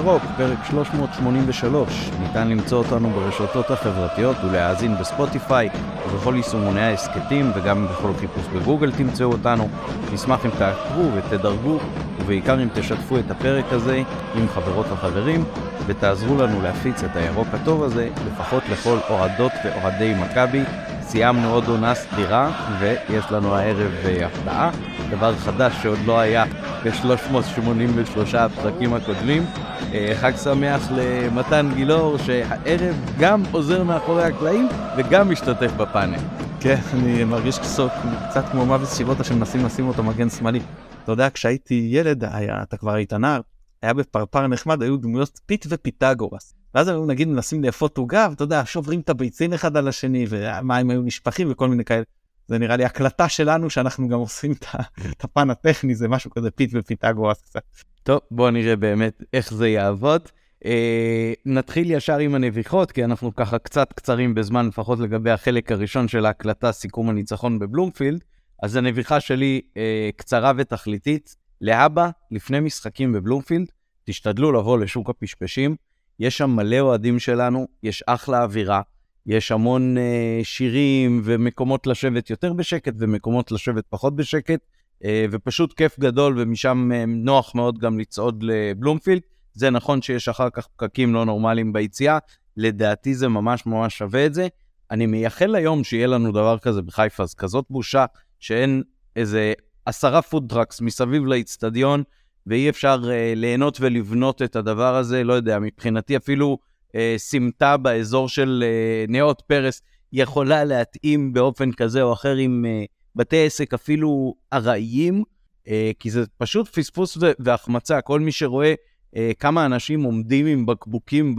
הירוק, פרק 383. ניתן למצוא אותנו ברשתות החברתיות ולהאזין בספוטיפיי ובכל יישומוני ההסכתים וגם בכל חיפוש בגוגל תמצאו אותנו. נשמח אם תעקבו ותדרגו ובעיקר אם תשתפו את הפרק הזה עם חברות וחברים ותעזרו לנו להפיץ את הירוק הטוב הזה לפחות לכל אוהדות ואוהדי מכבי. סיימנו עוד עונה סדירה ויש לנו הערב אה, הפתעה, דבר חדש שעוד לא היה ב-383 הפרקים הקודמים. אה, חג שמח למתן גילאור, שהערב גם עוזר מאחורי הקלעים וגם משתתף בפאנל. כן, אני מרגיש קצת, קצת כמו מאוויס צ'יבוטה שמנסים לשים אותו מגן שמאלי. אתה יודע, כשהייתי ילד, היה, אתה כבר היית נער, היה בפרפר נחמד, היו דמויות פיט ופיתגורס. ואז היו נגיד מנסים לאפות עוגה, ואתה יודע, שוברים את הביצים אחד על השני, והמים היו נשפכים וכל מיני כאלה. זה נראה לי הקלטה שלנו שאנחנו גם עושים את הפן הטכני, זה משהו כזה פיט ופיתגורס קצת. טוב, בואו נראה באמת איך זה יעבוד. אה, נתחיל ישר עם הנביחות, כי אנחנו ככה קצת קצרים בזמן, לפחות לגבי החלק הראשון של ההקלטה, סיכום הניצחון בבלומפילד. אז הנביחה שלי אה, קצרה ותכליתית. להבא, לפני משחקים בבלומפילד, תשתדלו לבוא לשוק הפשפשים. יש שם מלא אוהדים שלנו, יש אחלה אווירה. יש המון אה, שירים ומקומות לשבת יותר בשקט ומקומות לשבת פחות בשקט, אה, ופשוט כיף גדול, ומשם אה, נוח מאוד גם לצעוד לבלומפילד. זה נכון שיש אחר כך פקקים לא נורמליים ביציאה, לדעתי זה ממש ממש שווה את זה. אני מייחל ליום שיהיה לנו דבר כזה בחיפה, אז כזאת בושה שאין איזה עשרה food trucks מסביב לאיצטדיון, ואי אפשר אה, ליהנות ולבנות את הדבר הזה, לא יודע, מבחינתי אפילו אה, סמטה באזור של אה, נאות פרס יכולה להתאים באופן כזה או אחר עם אה, בתי עסק אפילו ארעיים, אה, כי זה פשוט פספוס והחמצה. כל מי שרואה אה, כמה אנשים עומדים עם בקבוקים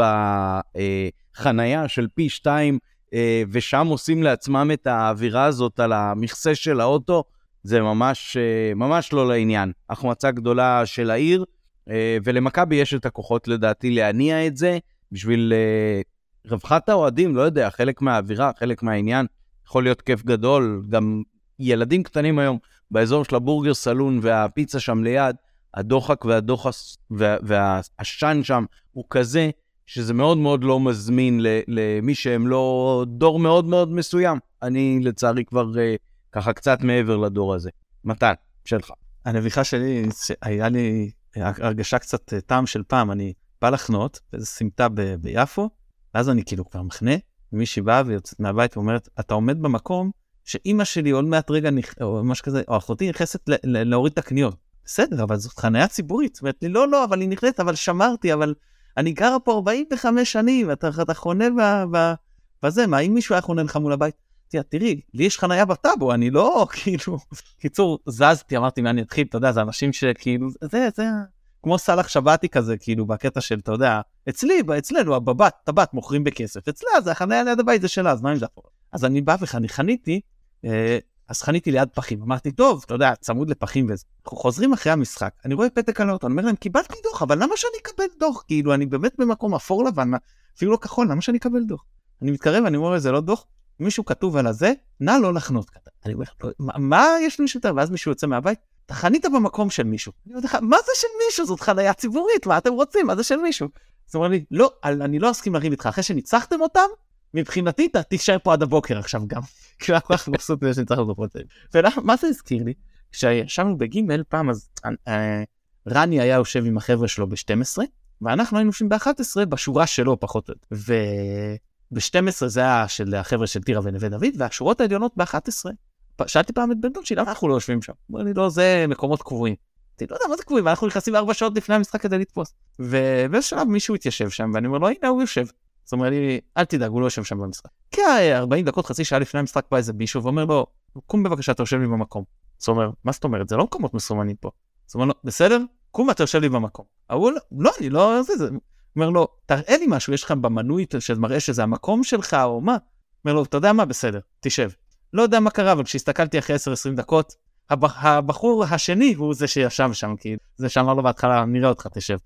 בחנייה של פי שתיים, אה, ושם עושים לעצמם את האווירה הזאת על המכסה של האוטו, זה ממש, אה, ממש לא לעניין. החמצה גדולה של העיר, אה, ולמכבי יש את הכוחות לדעתי להניע את זה. בשביל uh, רווחת האוהדים, לא יודע, חלק מהאווירה, חלק מהעניין, יכול להיות כיף גדול. גם ילדים קטנים היום, באזור של הבורגר סלון והפיצה שם ליד, הדוחק והדוחס והעשן שם הוא כזה, שזה מאוד מאוד לא מזמין למי שהם לא דור מאוד מאוד מסוים. אני לצערי כבר ככה קצת מעבר לדור הזה. מתן, שלך. הנביכה שלי, היה לי הרגשה קצת אה, טעם של פעם, אני בא לחנות באיזה סמטה ב- ביפו, ואז אני כאילו כבר מחנה, ומישהי באה ויוצאת מהבית ואומרת, אתה עומד במקום שאימא שלי עוד מעט רגע, נכ... או משהו כזה, או אחותי נכנסת ל- ל- להוריד את הקניות. בסדר, אבל זאת חניה ציבורית. אומרת לי, לא, לא, אבל היא נכנסת, אבל שמרתי, אבל אני גרה פה 45 שנים, אתה, אתה חונה בזה, מה, אם מישהו היה חונה לך מול הבית? תראה, תראי, לי יש חניה בטאבו, אני לא, כאילו, קיצור, זזתי, אמרתי, מה אני אתחיל, אתה יודע, זה אנשים שכאילו, זה, זה, כמו סאלח שבתי כזה, כאילו, בקטע של, אתה יודע, אצלי, אצלנו, בבת, טבעת מוכרים בכסף, אצלה זה החניה ליד הבית, זה שלה, אז מה אם זה? אז אני בא ואני חניתי, אה, אז חניתי ליד פחים, אמרתי, טוב, אתה יודע, צמוד לפחים וזה. אנחנו חוזרים אחרי המשחק, אני רואה פתק על האוטו, אני אומר להם, קיבלתי דוח, אבל למה שאני אקבל דוח? כאילו, אני באמת במקום אפור לבן, אפילו לא כחול, למה שאני אקבל דוח? אני מתקרב, אני אומר, זה לא דוח, מישהו כתוב על הזה, נא לא לחנות. אני אומר, מה, מה יש למישהו יותר? ואז מישהו יוצא מהבית, אתה חנית במקום של מישהו. אני אומר לך, מה זה של מישהו? זאת חניה ציבורית, מה אתם רוצים? מה זה של מישהו? אז הוא אומר לי, לא, אני לא אסכים לריב איתך, אחרי שניצחתם אותם, מבחינתי אתה תישאר פה עד הבוקר עכשיו גם. כי אנחנו הולכים מבסוט מזה שניצחנו את הפרוטאים. ומה זה הזכיר לי? כשישבנו בגימל פעם אז אה, רני היה יושב עם החבר'ה שלו ב-12, ואנחנו היינו יושבים ב-11 בשורה שלו פחות או יותר. וב-12 זה היה של החבר'ה של טירה ונווה דוד, והשורות העליונות ב-11 שאלתי פעם את בן דוד שלי, למה אנחנו לא יושבים שם? הוא אומר לי, לא, זה מקומות קבועים. אמרתי, לא יודע, מה זה קבועים? אנחנו נכנסים ארבע שעות לפני המשחק כדי לתפוס. ובאיזה שלב מישהו התיישב שם, ואני אומר לו, הנה, הוא יושב. אז הוא אומר לי, אל תדאג, הוא לא יושב שם במשחק. כי 40 דקות, חצי שעה לפני המשחק בא איזה מישהו ואומר לו, קום בבקשה, אתה יושב לי במקום. אז הוא אומר, מה זאת אומרת? זה לא מקומות מסומנים פה. אז הוא אומר לו, בסדר, קום אתה יושב לי במקום. ההוא לא, אני לא, זה, זה. אומר לו, תראה לי משהו, יש לך במנוי שמראה שזה המקום שלך או מה. אומר לו, אתה יודע מה, בסדר, תשב. לא יודע מה קרה, אבל כשהסתכלתי אחרי 10-20 דקות, הבחור השני הוא זה שישב שם, כי זה שאמר לו בהתחלה, נראה אותך, תשב.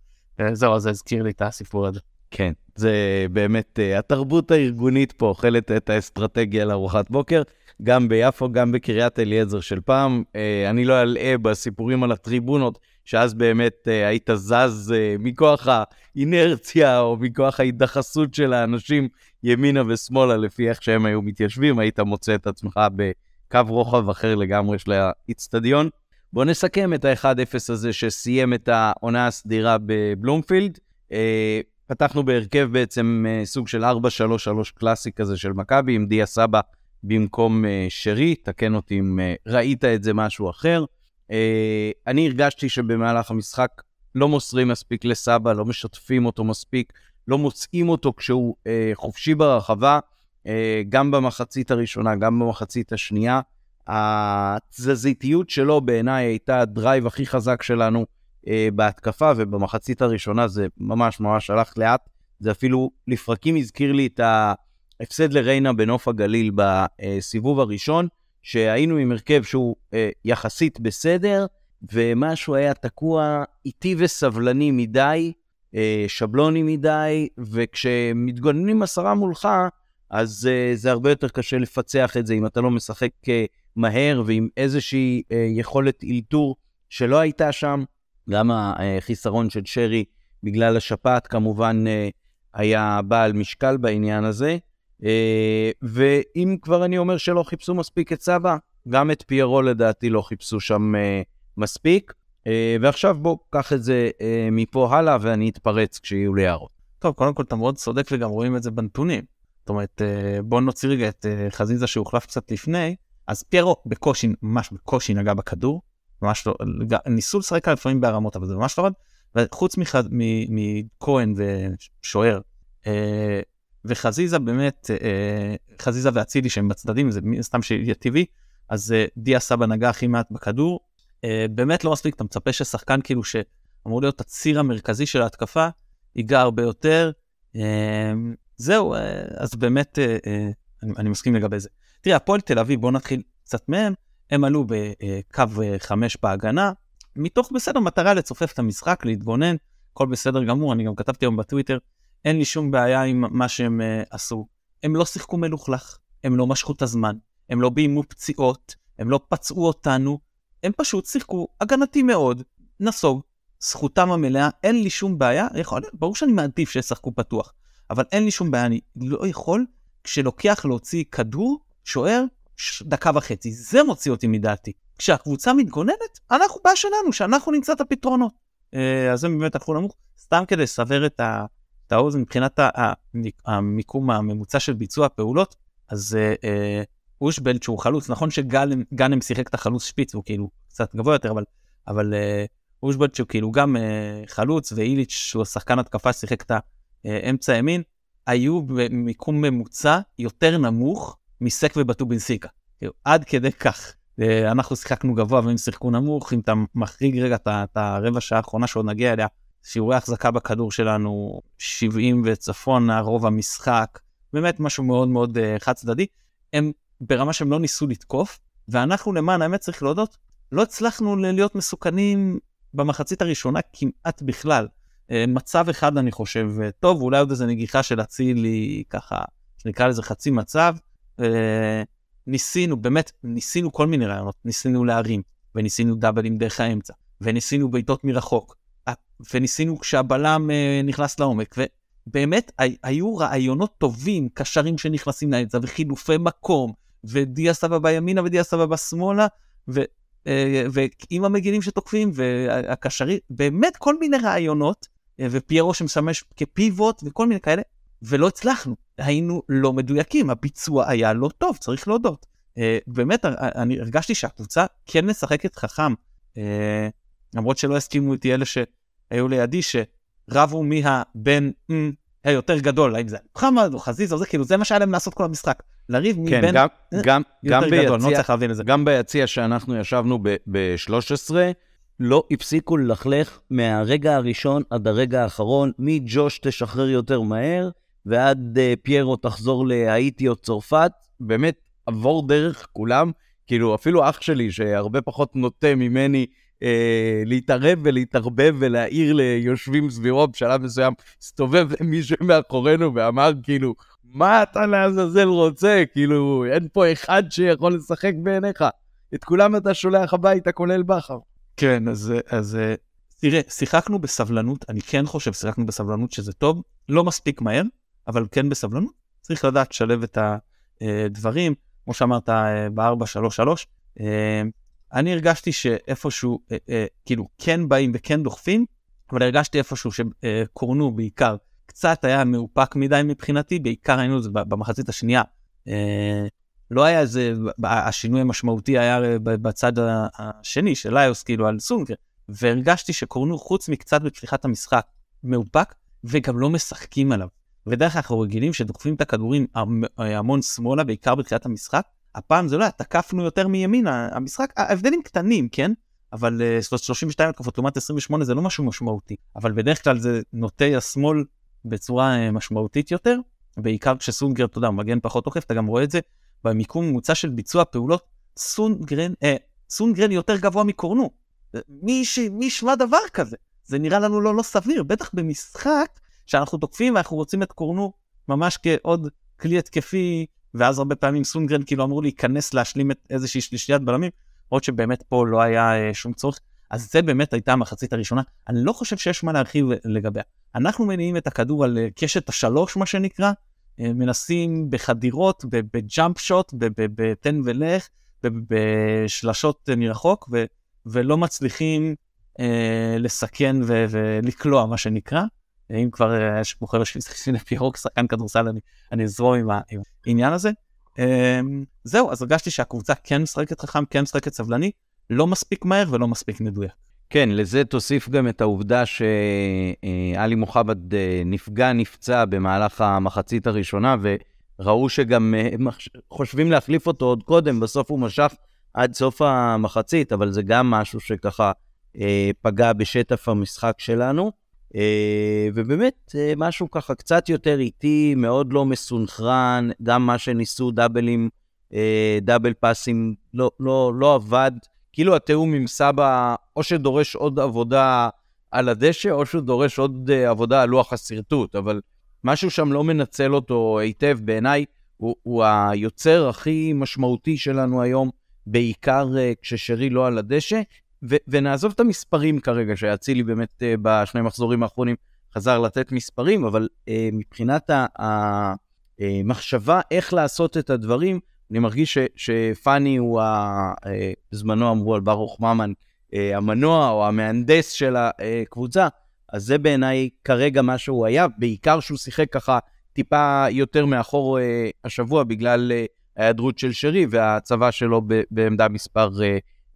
זהו, זה הזכיר לי את הסיפור הזה. כן, זה באמת, uh, התרבות הארגונית פה אוכלת את האסטרטגיה לארוחת בוקר, גם ביפו, גם בקריית אליעזר של פעם. Uh, אני לא אלאה בסיפורים על הטריבונות שאז באמת אה, היית זז אה, מכוח האינרציה או מכוח ההידחסות של האנשים ימינה ושמאלה לפי איך שהם היו מתיישבים, היית מוצא את עצמך בקו רוחב אחר לגמרי של האיצטדיון. בואו נסכם את ה-1-0 הזה שסיים את העונה הסדירה בבלומפילד. אה, פתחנו בהרכב בעצם סוג של 4-3-3 קלאסי כזה של מכבי, עם דיה סבא במקום שרי, תקן אותי אם ראית את זה משהו אחר. אני הרגשתי שבמהלך המשחק לא מוסרים מספיק לסבא, לא משתפים אותו מספיק, לא מוצאים אותו כשהוא חופשי ברחבה, גם במחצית הראשונה, גם במחצית השנייה. התזזיתיות שלו בעיניי הייתה הדרייב הכי חזק שלנו אה, בהתקפה, ובמחצית הראשונה זה ממש ממש הלך לאט. זה אפילו לפרקים הזכיר לי את ההפסד לריינה בנוף הגליל בסיבוב הראשון, שהיינו עם הרכב שהוא אה, יחסית בסדר, ומשהו היה תקוע איטי וסבלני מדי, אה, שבלוני מדי, וכשמתגוננים עשרה מולך, אז uh, זה הרבה יותר קשה לפצח את זה אם אתה לא משחק uh, מהר ועם איזושהי uh, יכולת אלתור שלא הייתה שם. גם החיסרון של שרי בגלל השפעת כמובן uh, היה בעל משקל בעניין הזה. Uh, ואם כבר אני אומר שלא חיפשו מספיק את סבא, גם את פיירו לדעתי לא חיפשו שם uh, מספיק. Uh, ועכשיו בוא, קח את זה מפה הלאה ואני אתפרץ כשיהיו לי הערות. טוב, קודם כל אתה מאוד צודק וגם רואים את זה בנתונים. זאת אומרת, בוא נוציא רגע את חזיזה שהוחלף קצת לפני, אז פיירו בקושי, ממש בקושי נגע בכדור, ממש לא, ניסו לשחק לפעמים בהרמות, אבל זה ממש לא עבד, וחוץ מכהן ושוער, אה, וחזיזה באמת, אה, חזיזה ואצילי שהם בצדדים, זה סתם שיהיה טבעי, אז אה, דיה סבא נגע הכי מעט בכדור, באמת לא מספיק, אתה מצפה ששחקן כאילו שאמור להיות הציר המרכזי של ההתקפה, ייגע הרבה יותר. זהו, אז באמת, אני, אני מסכים לגבי זה. תראה, הפועל תל אביב, בואו נתחיל קצת מהם, הם עלו בקו אה, חמש בהגנה, מתוך בסדר מטרה לצופף את המשחק, להתגונן, הכל בסדר גמור, אני גם כתבתי היום בטוויטר, אין לי שום בעיה עם מה שהם uh, עשו. הם לא שיחקו מלוכלך, הם לא משכו את הזמן, הם לא ביימו פציעות, הם לא פצעו אותנו, הם פשוט שיחקו הגנתי מאוד, נסוג, זכותם המלאה, אין לי שום בעיה, יכול, ברור שאני מעדיף שישחקו פתוח, אבל אין לי שום בעיה, אני לא יכול, כשלוקח להוציא כדור, שוער, דקה וחצי. זה מוציא אותי מדעתי. כשהקבוצה מתגוננת, אנחנו בעיה שלנו, שאנחנו נמצא את הפתרונות. אה, אז זה באמת הלכו נמוך. סתם כדי לסבר את, האוזן מבחינת המיקום הממוצע של ביצוע הפעולות, אז אה, אה, אושבלד שהוא חלוץ, נכון שגאנם שיחק את החלוץ שפיץ, הוא כאילו קצת גבוה יותר, אבל, אבל אושבלד שהוא כאילו גם חלוץ, ואיליץ' שהוא השחקן התקפה שיחק את האמצע ימין, היו במיקום ממוצע יותר נמוך מסק ובטובינסיקה. כאילו, עד כדי כך. אה, אנחנו שיחקנו גבוה והם שיחקו נמוך, אם אתה מחריג רגע את הרבע שעה האחרונה שעוד נגיע אליה, שיעורי החזקה בכדור שלנו 70 וצפונה, רוב המשחק, באמת משהו מאוד מאוד uh, חד צדדי. הם ברמה שהם לא ניסו לתקוף, ואנחנו למען האמת צריך להודות, לא הצלחנו להיות מסוכנים במחצית הראשונה כמעט בכלל. Uh, מצב אחד אני חושב טוב, אולי עוד איזה נגיחה של אצילי ככה, שנקרא לזה חצי מצב, ניסינו, באמת, ניסינו כל מיני רעיונות, ניסינו להרים, וניסינו דאבלים דרך האמצע, וניסינו בעיטות מרחוק, וניסינו כשהבלם אה, נכנס לעומק, ובאמת היו רעיונות טובים, קשרים שנכנסים לאמצע, וחילופי מקום, ודיה סבא בימינה ודיה סבא בשמאלה, ו... אה, ועם המגינים שתוקפים והקשרים, באמת כל מיני רעיונות, אה, ופיירו שמשמש כפיבוט וכל מיני כאלה, ולא הצלחנו. היינו לא מדויקים, הביצוע היה לא טוב, צריך להודות. באמת, אני הרגשתי שהקבוצה כן משחקת חכם, למרות שלא הסכימו איתי אלה שהיו לידי, שרבו מהבן mm, היותר גדול, האם זה מוחמד או חזיז או זה, כאילו זה מה שהיה להם לעשות כל המשחק. לריב כן, מבין גם, גם, גם ביציע, גדול, לא צריך להבין את זה. גם ביציע שאנחנו ישבנו ב-13, לא הפסיקו ללכלך מהרגע הראשון עד הרגע האחרון, מג'וש תשחרר יותר מהר, ועד uh, פיירו תחזור להאיטי או צרפת, באמת עבור דרך כולם. כאילו, אפילו אח שלי, שהרבה פחות נוטה ממני אה, להתערב ולהתערבב ולהעיר ליושבים סביבו, בשלב מסוים הסתובב מישהו מאחורינו ואמר, כאילו, מה אתה לעזאזל רוצה? כאילו, אין פה אחד שיכול לשחק בעיניך. את כולם אתה שולח הביתה, כולל בכר. כן, אז, אז תראה, שיחקנו בסבלנות, אני כן חושב שיחקנו בסבלנות שזה טוב, לא מספיק מהר, אבל כן בסבלנות. צריך לדעת לשלב את הדברים, כמו שאמרת, ב-4-3-3. אני הרגשתי שאיפשהו, כאילו, כן באים וכן דוחפים, אבל הרגשתי איפשהו שקורנו בעיקר, קצת היה מאופק מדי מבחינתי, בעיקר היינו את זה במחצית השנייה. לא היה איזה, השינוי המשמעותי היה בצד השני של ליוס, כאילו על סונגר, והרגשתי שקורנו חוץ מקצת בפתיחת המשחק מאופק, וגם לא משחקים עליו. ודרך כלל אנחנו רגילים שדוחפים את הכדורים המון שמאלה, בעיקר בתחילת המשחק. הפעם זה לא היה, תקפנו יותר מימינה, המשחק, ההבדלים קטנים, כן? אבל 32 התקפות לעומת 28 זה לא משהו משמעותי. אבל בדרך כלל זה נוטי השמאל בצורה אה, משמעותית יותר, בעיקר כשסונגר, אתה יודע, מגן פחות עוקף, אתה גם רואה את זה במיקום ממוצע של ביצוע פעולות, סונגרן, אה, סונגרן יותר גבוה מקורנו. ש... מי ישמע דבר כזה? זה נראה לנו לא, לא סביר, בטח במשחק שאנחנו תוקפים ואנחנו רוצים את קורנו ממש כעוד כלי התקפי, ואז הרבה פעמים סונגרן כאילו אמור להיכנס להשלים את איזושהי שלישיית בלמים, למרות שבאמת פה לא היה אה, שום צורך. אז זה באמת הייתה המחצית הראשונה, אני לא חושב שיש מה להרחיב לגביה. אנחנו מניעים את הכדור על אה, קשת השלוש, מה שנקרא, אה, מנסים בחדירות, בג'אמפ שוט, בתן ולך, בשלשות מרחוק, ולא מצליחים אה, לסכן ולקלוע, מה שנקרא. אם כבר אה, יש חבר'ה שמסתכלים לפירוק, שחקן כדורסל, אני, אני אזרום עם, העניין הזה. אה, זהו, אז הרגשתי שהקבוצה כן משחקת חכם, כן משחקת סבלני, לא מספיק מהר ולא מספיק מדויק. כן, לזה תוסיף גם את העובדה שעלי מוחמד אה, נפגע, נפצע במהלך המחצית הראשונה, וראו שגם אה, חושבים להחליף אותו עוד קודם, בסוף הוא משך עד סוף המחצית, אבל זה גם משהו שככה פגע בשטף המשחק שלנו. ובאמת, משהו ככה קצת יותר איטי, מאוד לא מסונכרן, גם מה שניסו דאבלים, דאבל פאסים, לא, לא, לא עבד. כאילו התיאום עם סבא, או שדורש עוד עבודה על הדשא, או שהוא דורש עוד עבודה על לוח השרטוט, אבל משהו שם לא מנצל אותו היטב. בעיניי, הוא, הוא היוצר הכי משמעותי שלנו היום, בעיקר כששרי לא על הדשא. ו- ונעזוב את המספרים כרגע, שאצילי באמת uh, בשני מחזורים האחרונים חזר לתת מספרים, אבל uh, מבחינת המחשבה איך לעשות את הדברים, אני מרגיש ש, שפאני הוא, ה, אה, בזמנו אמרו על ברוך ממן, אה, המנוע או המהנדס של הקבוצה, אז זה בעיניי כרגע מה שהוא היה, בעיקר שהוא שיחק ככה טיפה יותר מאחור אה, השבוע בגלל ההיעדרות של שרי והצבה שלו בעמדה מספר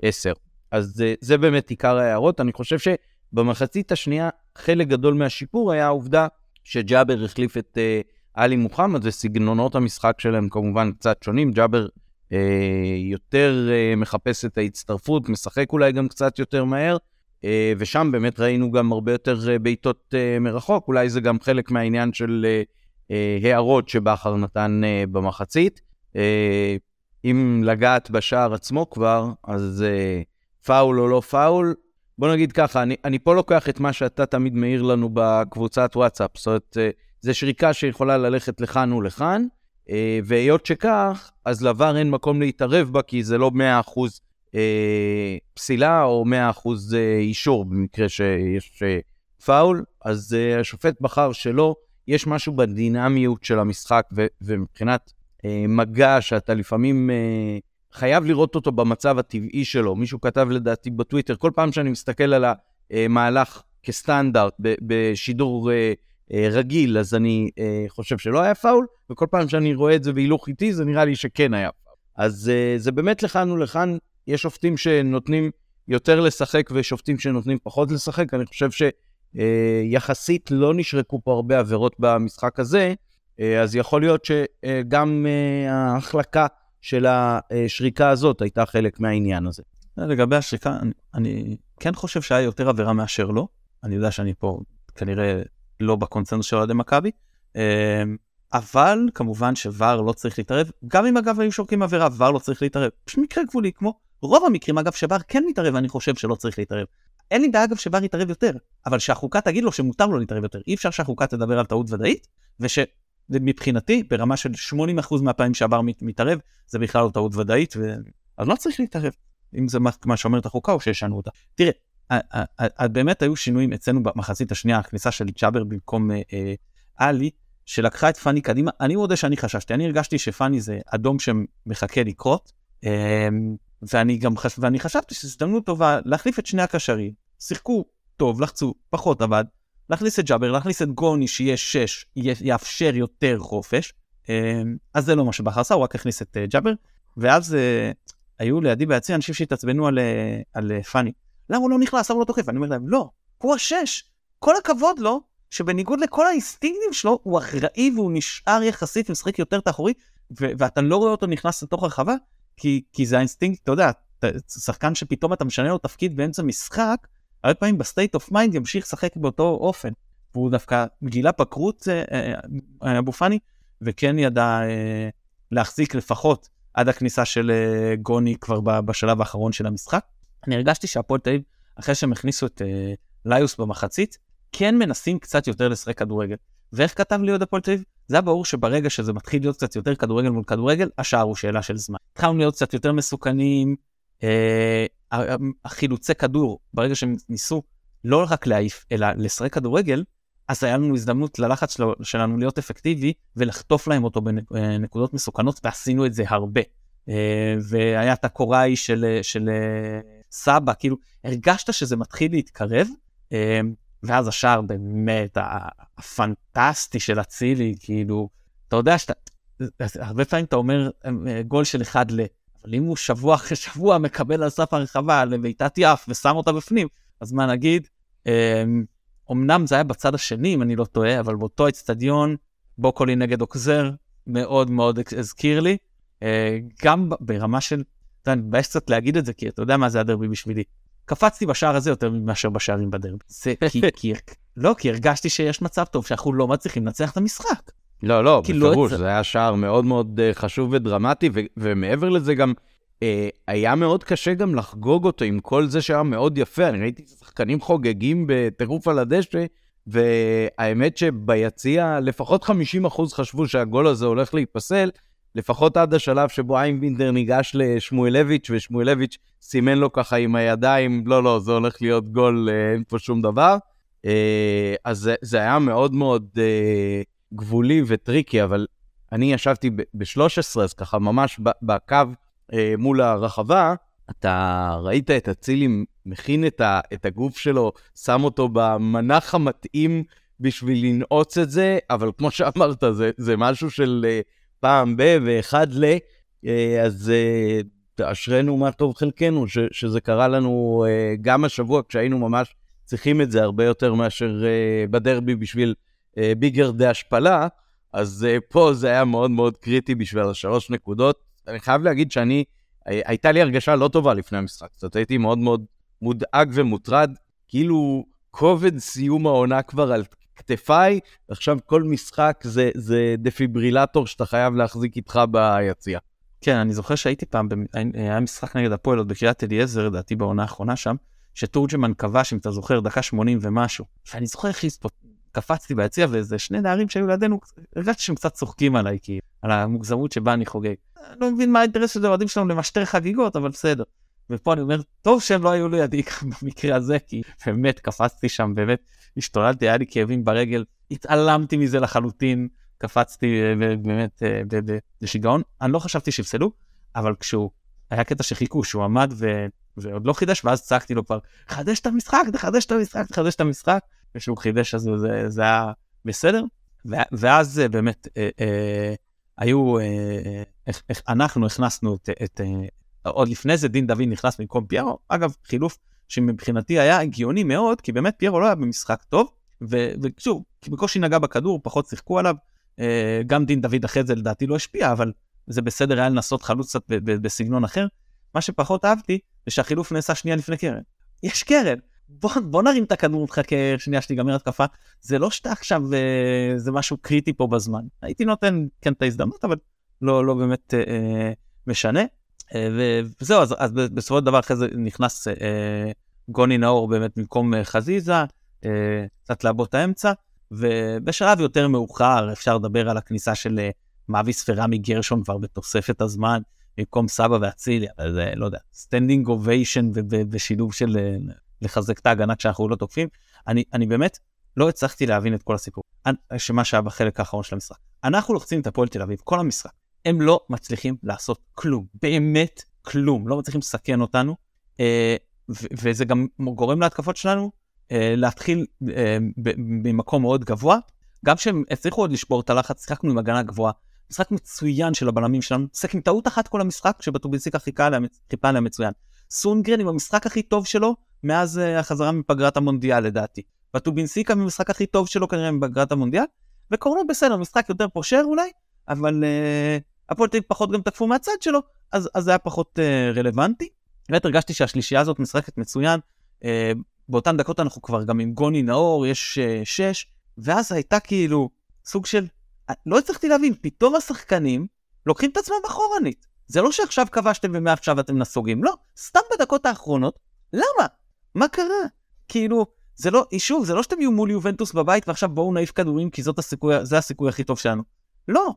10. אז זה באמת עיקר ההערות. אני חושב שבמחצית השנייה חלק גדול מהשיפור היה העובדה שג'אבר החליף את... עלי מוחמד וסגנונות המשחק שלהם כמובן קצת שונים. ג'אבר אה, יותר אה, מחפש את ההצטרפות, משחק אולי גם קצת יותר מהר, אה, ושם באמת ראינו גם הרבה יותר אה, בעיטות אה, מרחוק, אולי זה גם חלק מהעניין של אה, אה, הערות שבכר נתן אה, במחצית. אה, אם לגעת בשער עצמו כבר, אז אה, פאול או לא פאול, בוא נגיד ככה, אני, אני פה לוקח את מה שאתה תמיד מעיר לנו בקבוצת וואטסאפ, זאת אומרת, אה, זה שריקה שיכולה ללכת לכאן ולכאן, אה, והיות שכך, אז לבר אין מקום להתערב בה, כי זה לא 100% אה, פסילה או 100% אה, אישור במקרה שיש פאול, אז השופט בחר שלא. יש משהו בדינמיות של המשחק, ומבחינת מגע שאתה לפעמים חייב לראות אותו במצב הטבעי שלו. מישהו כתב לדעתי בטוויטר, כל פעם שאני מסתכל על המהלך כסטנדרט בשידור אה, רגיל, אז אני אה, חושב שלא היה פאול, וכל פעם שאני רואה את זה בהילוך איטי, זה נראה לי שכן היה פאול. אז אה, זה באמת לכאן ולכאן, יש שופטים שנותנים יותר לשחק ושופטים שנותנים פחות לשחק, אני חושב שיחסית לא נשרקו פה הרבה עבירות במשחק הזה, אז יכול להיות שגם ההחלקה של השריקה הזאת הייתה חלק מהעניין הזה. לגבי השריקה, אני, אני כן חושב שהיה יותר עבירה מאשר לא. אני יודע שאני פה כנראה לא בקונצנזוס של אוהדי מכבי. אמ, אבל כמובן שוואר לא צריך להתערב, גם אם אגב היו שורקים עבירה, וואר לא צריך להתערב. פשוט מקרה גבולי, כמו רוב המקרים אגב שוואר כן מתערב, אני חושב שלא צריך להתערב. אין לי בעיה אגב שוואר יתערב יותר, אבל שהחוקה תגיד לו שמותר לו להתערב יותר. אי אפשר שהחוקה תדבר על טעות ודאית, ושמבחינתי, ברמה של 80% מהפעמים שהוואר מתערב, זה בכלל לא טעות ודאית, ו... אז לא צריך להתערב. אם זה מה, מה שאומרת החוקה או שישנו אותה. תראה, באמת היו שינויים אצלנו במחצית השנייה, הכניסה של ג'אבר במקום עלי, שלקחה את פאני קדימה. אני מודה שאני חששתי, אני הרגשתי שפאני זה אדום שמחכה לקרות, ואני גם חש... ואני חשבתי שזו הזדמנות טובה להחליף את שני הקשרים. שיחקו טוב, לחצו, פחות עבד, להכניס את ג'אבר, להכניס את גוני שיהיה 6, יאפשר יותר חופש. אז זה לא מה שבכר עשה, הוא רק הכניס את ג'אבר, ואז היו לידי ביציע אנשים שהתעצבנו על, על פאני. למה הוא לא נכנס? למה הוא לא תוקף? אני אומר להם, לא, הוא השש. כל הכבוד לו, שבניגוד לכל האינסטינקטים שלו, הוא אחראי והוא נשאר יחסית ומשחק יותר תחורי, ואתה לא רואה אותו נכנס לתוך הרחבה, כי, כי זה האינסטינקט, אתה יודע, שחקן שפתאום אתה משנה לו תפקיד באמצע משחק, הרבה פעמים ב state of mind ימשיך לשחק באותו אופן. והוא דווקא גילה פיכחות אה, אה, אבו פאני, וכן ידע אה, להחזיק לפחות עד הכניסה של אה, גוני כבר בשלב האחרון של המשחק. אני הרגשתי שהפועל תל אביב, אחרי שהם הכניסו את אה, ליוס במחצית, כן מנסים קצת יותר לשחק כדורגל. ואיך כתב לי עוד הפועל תל אביב? זה היה ברור שברגע שזה מתחיל להיות קצת יותר כדורגל מול כדורגל, השער הוא שאלה של זמן. התחלנו להיות קצת יותר מסוכנים, אה, החילוצי כדור, ברגע שהם ניסו לא רק להעיף, אלא לשחק כדורגל, אז היה לנו הזדמנות ללחץ של, שלנו להיות אפקטיבי ולחטוף להם אותו בנקודות מסוכנות, ועשינו את זה הרבה. אה, והיה את הקוראי של, של אה, סבא, כאילו, הרגשת שזה מתחיל להתקרב, אה, ואז השער באמת הפנטסטי של אצילי, כאילו, אתה יודע שאתה, הרבה פעמים אתה אומר גול של אחד ל... אבל אם הוא שבוע אחרי שבוע מקבל על סף הרחבה לביתת יף ושם אותה בפנים, אז מה נגיד? אמנם זה היה בצד השני, אם אני לא טועה, אבל באותו אצטדיון, בוקולי נגד אוקזר, מאוד מאוד הזכיר לי. גם ברמה של, אתה יודע, אני מתבייש קצת להגיד את זה, כי אתה יודע מה זה הדרבי בשבילי. קפצתי בשער הזה יותר מאשר בשערים בדרבי. זה כי, כי, לא, כי הרגשתי שיש מצב טוב שאנחנו לא מצליחים לנצח את המשחק. לא, לא, בפירוש, לא זה היה שער מאוד מאוד uh, חשוב ודרמטי, ומעבר לזה גם, uh, היה מאוד קשה גם לחגוג אותו עם כל זה שהיה מאוד יפה. אני ראיתי שחקנים חוגגים בטירוף על הדשא, והאמת שביציע לפחות 50% חשבו שהגול הזה הולך להיפסל, לפחות עד השלב שבו איימבינדר ניגש לשמואלביץ', ושמואלביץ' סימן לו ככה עם הידיים, לא, לא, זה הולך להיות גול, אה, אין פה שום דבר. אה, אז זה, זה היה מאוד מאוד אה, גבולי וטריקי, אבל אני ישבתי ב-13, אז ככה ממש בקו מול הרחבה, אתה ראית את אצילי מכין את, ה, את הגוף שלו, שם אותו במנח המתאים בשביל לנעוץ את זה, אבל כמו שאמרת, זה, זה משהו של פעם ב- ואחד ל... אה, אז אה, אשרינו מה טוב חלקנו, ש, שזה קרה לנו אה, גם השבוע כשהיינו ממש צריכים את זה הרבה יותר מאשר בדרבי בשביל ביגר דה השפלה, אז פה זה היה מאוד מאוד קריטי בשביל השלוש נקודות. אני חייב להגיד שאני, הייתה לי הרגשה לא טובה לפני המשחק, זאת הייתי מאוד מאוד מודאג ומוטרד, כאילו כובד סיום העונה כבר על כתפיי, עכשיו כל משחק זה, זה דפיברילטור שאתה חייב להחזיק איתך ביציע. כן, אני זוכר שהייתי פעם, היה משחק נגד הפועל עוד בקריית אליעזר, לדעתי בעונה האחרונה שם, שטורג'מן כבש, אם אתה זוכר, דקה 80 ומשהו. ואני זוכר איך קפצתי ביציע, ואיזה שני נערים שהיו לידינו, הרגשתי שהם קצת צוחקים עליי, כי על המוגזמות שבה אני חוגג. אני לא מבין מה האינטרס של האוהדים שלנו למשטר חגיגות, אבל בסדר. ופה אני אומר, טוב שהם לא היו לידי במקרה הזה, כי באמת קפצתי שם, באמת השתוללתי, היה לי כאבים ברגל, התעלמתי מזה לחלוטין, קפצתי אה, באמת אה, בשיגעון. אני לא חשבתי שיפסלו, אבל כשהוא, היה קטע שחיכו, שהוא עמד ו... ועוד לא חידש, ואז צעקתי לו כבר, חדש את המשחק, תחדש את המשחק, תחדש את המשחק, וכשהוא חידש אז זה, זה היה בסדר. ואז אה, באמת אה, אה, היו, אה, אה, אנחנו הכנסנו את, את, עוד לפני זה דין דוד נכנס במקום פיירו, אגב חילוף שמבחינתי היה הגיוני מאוד, כי באמת פיירו לא היה במשחק טוב, ושוב, כי בקושי נגע בכדור, פחות שיחקו עליו, אה, גם דין דוד אחרי זה לדעתי לא השפיע, אבל זה בסדר היה לנסות חלוץ קצת בסגנון אחר. מה שפחות אהבתי, זה שהחילוף נעשה שנייה לפני קרן. יש קרן, בוא, בוא נרים את הכדור, נחכה שנייה שתיגמר התקפה, זה לא שאתה עכשיו, אה, זה משהו קריטי פה בזמן. הייתי נותן כן את ההזדמנות, אבל לא, לא באמת אה, משנה. אה, וזהו, אז, אז בסופו של דבר אחרי זה נכנס אה, גוני נאור באמת במקום אה, חזיזה, אה, קצת לעבוד האמצע, ובשלב יותר מאוחר אפשר לדבר על הכניסה של אה, מאוויס ורמי גרשון כבר בתוספת הזמן, במקום סבא ואצילי, אבל זה לא יודע, standing ovation ושילוב של לחזק את ההגנה כשאנחנו לא תוקפים. אני, אני באמת לא הצלחתי להבין את כל הסיפור, שמה שהיה בחלק האחרון של המשחק. אנחנו לוחצים את הפועל תל אביב, כל המשחק. הם לא מצליחים לעשות כלום, באמת כלום, לא מצליחים לסכן אותנו, אה, וזה גם גורם להתקפות שלנו אה, להתחיל אה, ממקום מאוד גבוה. גם כשהם הצליחו עוד לשבור את הלחץ, שיחקנו עם הגנה גבוהה. משחק מצוין של הבלמים שלנו, שיחק עם טעות אחת כל המשחק, שבטוביסיקה חיכה עליה מצוין. סונגרן עם המשחק הכי טוב שלו מאז uh, החזרה מפגרת המונדיאל לדעתי. בטובינסיקה במשחק הכי טוב שלו כנראה מפגרת המונדיאל, וקורנו בסדר, משחק יותר פושר אולי, אבל uh, תל פחות גם תקפו מהצד שלו, אז, אז זה היה פחות uh, רלוונטי. באמת הרגשתי שהשלישייה הזאת משחקת מצוין, uh, באותן דקות אנחנו כבר גם עם גוני נאור, יש uh, שש, ואז הייתה כאילו סוג של, לא הצלחתי להבין, פתאום השחקנים לוקחים את עצמם אחורנית. זה לא שעכשיו כבשתם ומעכשיו אתם נסוגים, לא, סתם בדקות האחרונות. למה? מה קרה? כאילו, זה לא, שוב, זה לא שאתם יהיו מול יובנטוס בבית ועכשיו בואו נעיף כדורים כי זאת הסיכוי, זה הסיכוי הכי טוב שלנו. לא,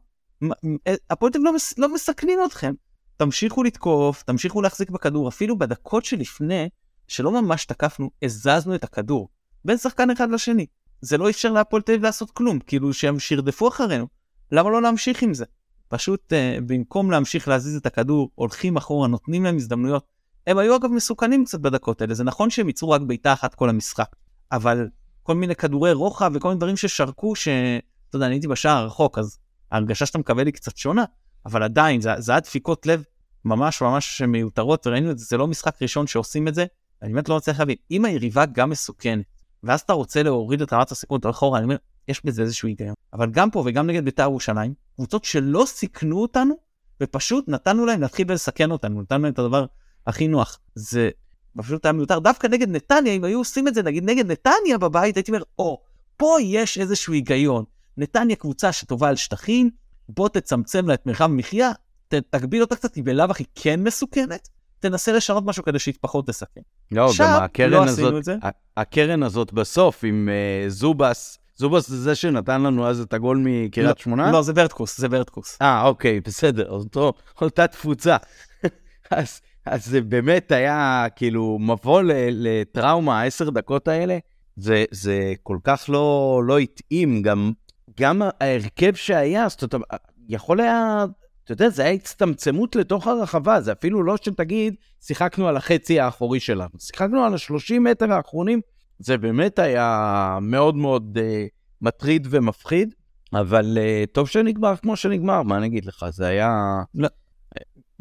אה, הפועל לא, מס, לא מסכנים אתכם. תמשיכו לתקוף, תמשיכו להחזיק בכדור, אפילו בדקות שלפני, שלא ממש תקפנו, הזזנו את הכדור. בין שחקן אחד לשני. זה לא אפשר להפועל תל אביב לעשות כלום, כאילו שהם שירדפו אחרינו. למה לא להמשיך עם זה? פשוט uh, במקום להמשיך להזיז את הכדור, הולכים אחורה, נותנים להם הזדמנויות. הם היו אגב מסוכנים קצת בדקות האלה, זה נכון שהם ייצרו רק בעיטה אחת כל המשחק, אבל כל מיני כדורי רוחב וכל מיני דברים ששרקו, שאתה יודע, אני הייתי בשער הרחוק, אז ההרגשה שאתה מקבל היא קצת שונה, אבל עדיין, זה, זה היה דפיקות לב ממש ממש מיותרות, וראינו את זה, זה לא משחק ראשון שעושים את זה, אני באמת לא מצליח להבין, אם היריבה גם מסוכנת, ואז אתה רוצה להוריד את רמת הסיכון, אתה הולך אחורה, אני אומר, יש בזה איזשהו היגיון. אבל גם פה וגם נגד בית"ר ירושלים, קבוצות שלא סיכנו אותנו, ופשוט נתנו להם להתחיל ולסכן אותנו, נתנו להם את הדבר הכי נוח. זה פשוט היה מיותר. דווקא נגד נתניה, אם היו עושים את זה נגיד נגד נתניה בבית, הייתי אומר, או, פה יש איזשהו היגיון. נתניה קבוצה שטובה על שטחים, בוא תצמצם לה את מרחב המחיה, תגביל אותה קצת, היא בלאו הכי כן מסוכנת, תנסה לשנות משהו כדי שהיא פחות תסכן. לא, גם הקרן לא הזאת, הקרן הזאת בסוף עם uh, זובס, זובס זה זה שנתן לנו אז את הגול מקריית לא, שמונה? לא, זה ורטקוס, זה ורטקוס. אה, אוקיי, בסדר, אותו, אותה תפוצה. אז, אז זה באמת היה כאילו מבוא לטראומה, העשר דקות האלה, זה, זה כל כך לא, לא התאים, גם, גם ההרכב שהיה, זאת אומרת, יכול היה אתה יודע, זה היה הצטמצמות לתוך הרחבה, זה אפילו לא שתגיד, שיחקנו על החצי האחורי שלנו, שיחקנו על ה-30 מטר האחרונים, זה באמת היה מאוד מאוד uh, מטריד ומפחיד, אבל uh, טוב שנגמר כמו שנגמר, מה אני אגיד לך, זה היה... לא,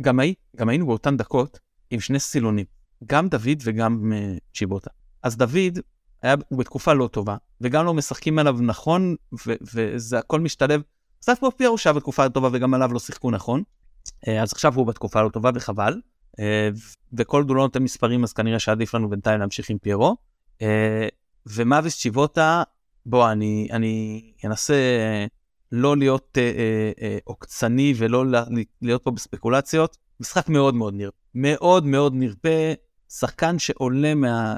גם, הי, גם היינו באותן דקות עם שני סילונים, גם דוד וגם uh, צ'יבוטה. אז דוד היה בתקופה לא טובה, וגם לא משחקים עליו נכון, וזה הכל משתלב. קצת מופיע הוא שהיה בתקופה טובה וגם עליו לא שיחקו נכון. אה, אז עכשיו הוא בתקופה לא טובה וחבל. אה, וכל הוא לא נותן מספרים אז כנראה שעדיף לנו בינתיים להמשיך עם פיירו. אה, ומאביס צ'יבוטה, בוא אני, אני אנסה לא להיות עוקצני ולא להיות פה בספקולציות. משחק מאוד מאוד נרפה, מאוד מאוד נרפה. שחקן שעולה מה...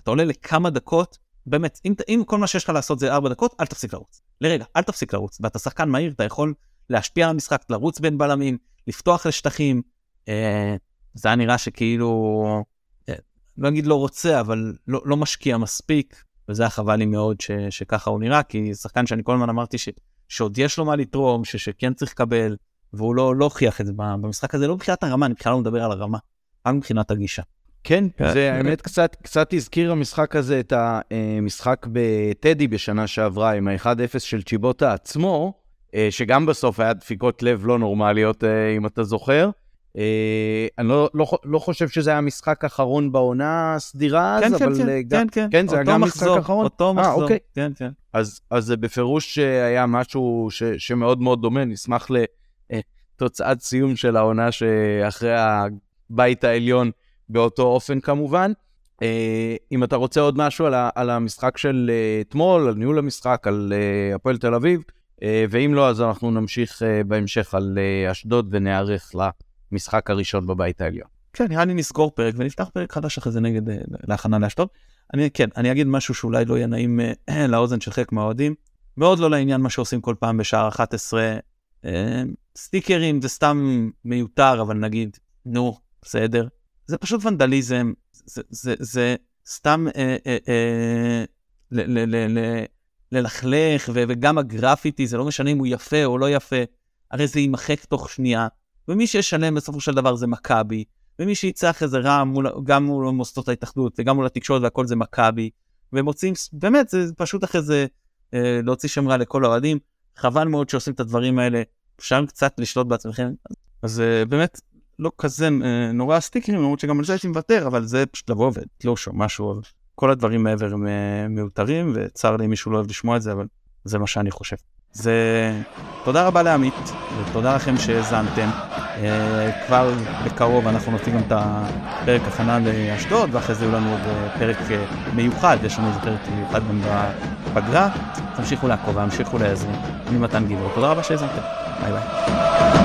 אתה עולה לכמה דקות באמת, אם, אם כל מה שיש לך לעשות זה 4 דקות, אל תפסיק לרוץ. לרגע, אל תפסיק לרוץ. ואתה שחקן מהיר, אתה יכול להשפיע על המשחק, לרוץ בין בלמים, לפתוח לשטחים. אה, זה היה נראה שכאילו, אה, לא אגיד לא רוצה, אבל לא, לא משקיע מספיק, וזה היה חבל לי מאוד ש, שככה הוא נראה, כי שחקן שאני כל הזמן אמרתי ש, שעוד יש לו מה לתרום, ש, שכן צריך לקבל, והוא לא, לא הוכיח את זה במשחק הזה, לא מבחינת הרמה, אני בכלל לא מדבר על הרמה, רק מבחינת הגישה. כן, כן, זה האמת קצת, קצת הזכיר המשחק הזה את המשחק בטדי בשנה שעברה עם ה-1-0 של צ'יבוטה עצמו, אה, שגם בסוף היה דפיקות לב לא נורמליות, אה, אם אתה זוכר. אה, אני לא, לא, לא חושב שזה היה המשחק האחרון בעונה הסדירה כן, אז, כן, אבל כן, גם, כן, כן, כן, זה היה גם משחק אחרון. אותו מחזור, אוקיי. כן, כן. אז, אז זה בפירוש היה משהו ש, שמאוד מאוד דומה, נשמח לתוצאת סיום של העונה שאחרי הבית העליון. באותו אופן כמובן. אם אתה רוצה עוד משהו על, ה, על המשחק של אתמול, על ניהול המשחק, על הפועל תל אביב, ואם לא, אז אנחנו נמשיך בהמשך על אשדוד ונערך למשחק הראשון בבית העליון. כן, נראה לי נסגור פרק ונפתח פרק חדש אחרי זה נגד, uh, להכנה לאשדוד. אני, כן, אני אגיד משהו שאולי לא יהיה נעים uh, לאוזן של חלק מהאוהדים. מאוד לא לעניין מה שעושים כל פעם בשער 11. Uh, סטיקרים זה סתם מיותר, אבל נגיד, נו, בסדר. זה פשוט ונדליזם, זה, סתם אה, אה, אה, ללכלך, וגם הגרפיטי, זה לא משנה אם הוא יפה או לא יפה, הרי זה יימחק תוך שנייה, ומי שישלם בסופו של דבר זה מכבי, ומי שיצא אחרי זה רע מול, גם מול מוסדות ההתאחדות וגם מול התקשורת והכל זה מכבי, ומוצאים, באמת, זה פשוט אחרי זה אה, להוציא שם רע לכל האוהדים. חבל מאוד שעושים את הדברים האלה, אפשר קצת לשלוט בעצמכם. אז אה, באמת, לא כזה אה, נורא הסטיקרים, למרות שגם על זה הייתי מוותר, אבל זה פשוט לבוא ולתלוש או משהו, כל הדברים מעבר הם אה, מיותרים, וצר לי אם מישהו לא אוהב לשמוע את זה, אבל זה מה שאני חושב. זה תודה רבה לעמית, ותודה לכם שהאזנתם. אה, כבר בקרוב אנחנו נוציא גם את הפרק הכנה לאשדוד, ואחרי זה יהיו לנו עוד אה, פרק אה, מיוחד, יש לנו איזה פרק מיוחד גם בפגרה. תמשיכו לעקוב, תמשיכו להאזין. אני מתן גילאור, תודה רבה שהאזנתם. ביי ביי.